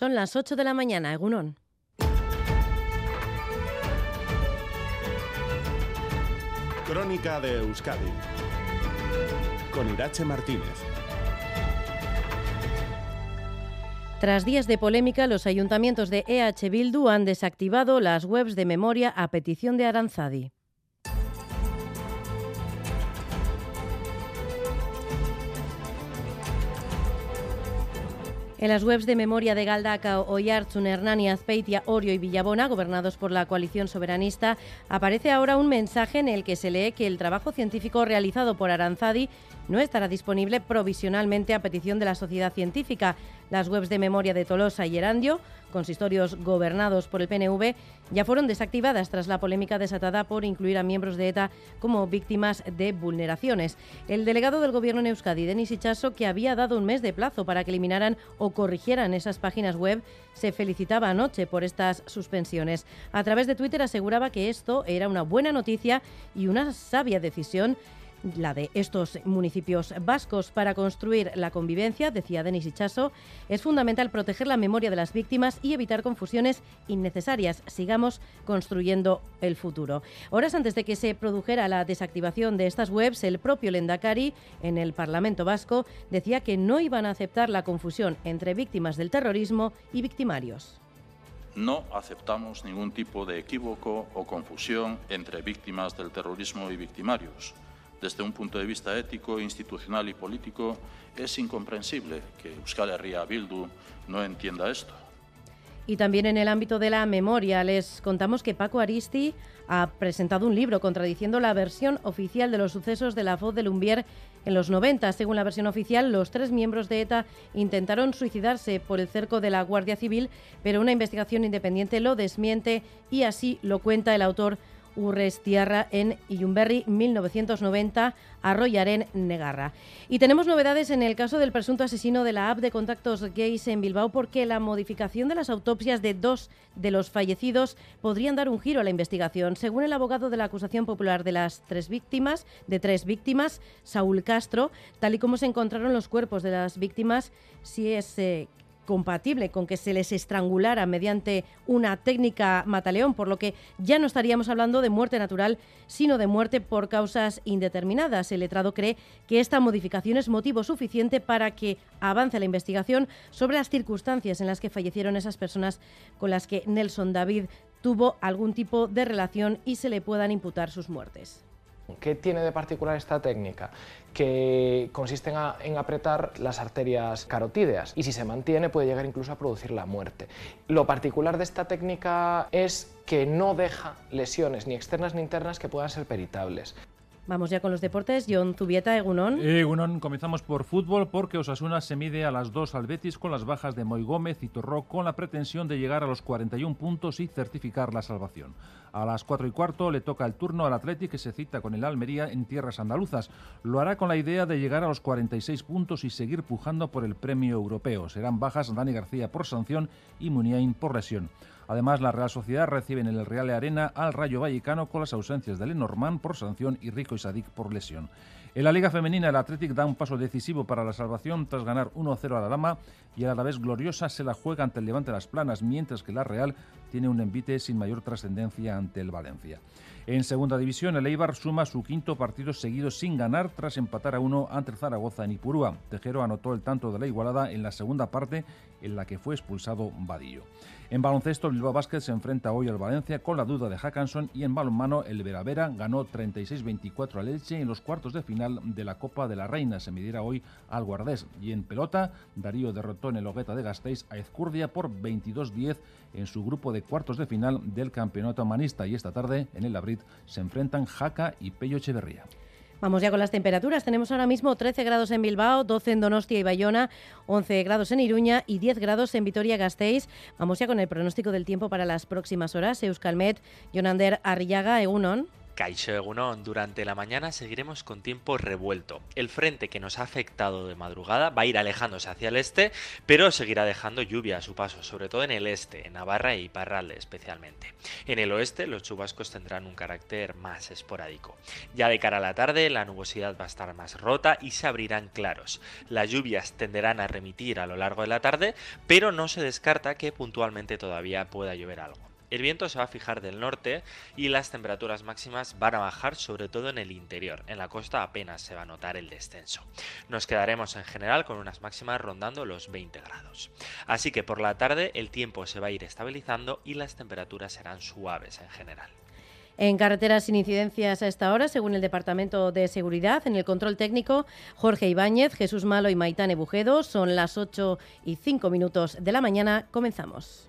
Son las 8 de la mañana, Egunon. Crónica de Euskadi con Irache Martínez. Tras días de polémica, los ayuntamientos de EH Bildu han desactivado las webs de memoria a petición de Aranzadi. En las webs de memoria de Galdaca, Oyartzun, Hernani, Azpeitia, Orio y Villabona, gobernados por la coalición soberanista, aparece ahora un mensaje en el que se lee que el trabajo científico realizado por Aranzadi no estará disponible provisionalmente a petición de la sociedad científica. Las webs de memoria de Tolosa y Erandio, consistorios gobernados por el PNV, ya fueron desactivadas tras la polémica desatada por incluir a miembros de ETA como víctimas de vulneraciones. El delegado del Gobierno en Euskadi, Denis Ichaso, que había dado un mes de plazo para que eliminaran o corrigieran esas páginas web, se felicitaba anoche por estas suspensiones. A través de Twitter aseguraba que esto era una buena noticia y una sabia decisión la de estos municipios vascos para construir la convivencia, decía Denis Ichaso, es fundamental proteger la memoria de las víctimas y evitar confusiones innecesarias. Sigamos construyendo el futuro. Horas antes de que se produjera la desactivación de estas webs, el propio Lendakari en el Parlamento vasco decía que no iban a aceptar la confusión entre víctimas del terrorismo y victimarios. No aceptamos ningún tipo de equívoco o confusión entre víctimas del terrorismo y victimarios desde un punto de vista ético, institucional y político, es incomprensible que Euskal Herria Bildu no entienda esto. Y también en el ámbito de la memoria les contamos que Paco Aristi ha presentado un libro contradiciendo la versión oficial de los sucesos de la voz de Lumbier en los 90. Según la versión oficial, los tres miembros de ETA intentaron suicidarse por el cerco de la Guardia Civil, pero una investigación independiente lo desmiente y así lo cuenta el autor Urrestiarra en Iyumberri 1990, Arroyaren Negarra. Y tenemos novedades en el caso del presunto asesino de la app de contactos gays en Bilbao porque la modificación de las autopsias de dos de los fallecidos podrían dar un giro a la investigación. Según el abogado de la acusación popular de las tres víctimas, de tres víctimas, Saúl Castro, tal y como se encontraron los cuerpos de las víctimas, si es eh, compatible con que se les estrangulara mediante una técnica mataleón, por lo que ya no estaríamos hablando de muerte natural, sino de muerte por causas indeterminadas. El letrado cree que esta modificación es motivo suficiente para que avance la investigación sobre las circunstancias en las que fallecieron esas personas con las que Nelson David tuvo algún tipo de relación y se le puedan imputar sus muertes. ¿Qué tiene de particular esta técnica? Que consiste en, apretar las arterias carotídeas y si se mantiene puede llegar incluso a producir la muerte. Lo particular de esta técnica es que no deja lesiones ni externas ni internas que puedan ser peritables. Vamos ya con los deportes. John Zubieta, Egunon. Egunon, comenzamos por fútbol porque Osasuna se mide a las dos al Betis con las bajas de Moy Gómez y Torró con la pretensión de llegar a los 41 puntos y certificar la salvación. A las 4 y cuarto le toca el turno al Athletic que se cita con el Almería en tierras andaluzas. Lo hará con la idea de llegar a los 46 puntos y seguir pujando por el premio europeo. Serán bajas Dani García por sanción y Muniain por lesión. Además, la Real Sociedad recibe en el Real Arena al Rayo Vallecano con las ausencias de Lenormand por sanción y Rico y Sadik por lesión. En la Liga Femenina, el Athletic da un paso decisivo para la salvación tras ganar 1-0 a la Dama y a la vez gloriosa se la juega ante el Levante Las Planas, mientras que la Real tiene un envite sin mayor trascendencia ante el Valencia. En segunda división, el Eibar suma su quinto partido seguido sin ganar tras empatar a uno ante Zaragoza en Ipurúa. Tejero anotó el tanto de la igualada en la segunda parte en la que fue expulsado Vadillo. En baloncesto, Bilbao Basket se enfrenta hoy al Valencia con la duda de Hackanson y en balonmano el Veravera ganó 36-24 al Elche en los cuartos de final de la Copa de la Reina. Se midiera hoy al Guardés. Y en pelota, Darío derrotó en el Hogueta de Gasteiz a Ezcurdia por 22-10 en su grupo de cuartos de final del Campeonato Manista. Y esta tarde, en el Labrit, se enfrentan Jaca y Pello Echeverría. Vamos ya con las temperaturas. Tenemos ahora mismo 13 grados en Bilbao, 12 en Donostia y Bayona, 11 grados en Iruña y 10 grados en Vitoria-Gasteiz. Vamos ya con el pronóstico del tiempo para las próximas horas. Euskalmet, Jonander Arriaga, Egunon. Egunon, durante la mañana seguiremos con tiempo revuelto. El frente que nos ha afectado de madrugada va a ir alejándose hacia el este, pero seguirá dejando lluvia a su paso, sobre todo en el este, en Navarra y Parralde especialmente. En el oeste los chubascos tendrán un carácter más esporádico. Ya de cara a la tarde la nubosidad va a estar más rota y se abrirán claros. Las lluvias tenderán a remitir a lo largo de la tarde, pero no se descarta que puntualmente todavía pueda llover algo. El viento se va a fijar del norte y las temperaturas máximas van a bajar sobre todo en el interior. En la costa apenas se va a notar el descenso. Nos quedaremos en general con unas máximas rondando los 20 grados. Así que por la tarde el tiempo se va a ir estabilizando y las temperaturas serán suaves en general. En carreteras sin incidencias a esta hora, según el Departamento de Seguridad, en el control técnico, Jorge Ibáñez, Jesús Malo y Maitán Bujedo. Son las 8 y 5 minutos de la mañana. Comenzamos.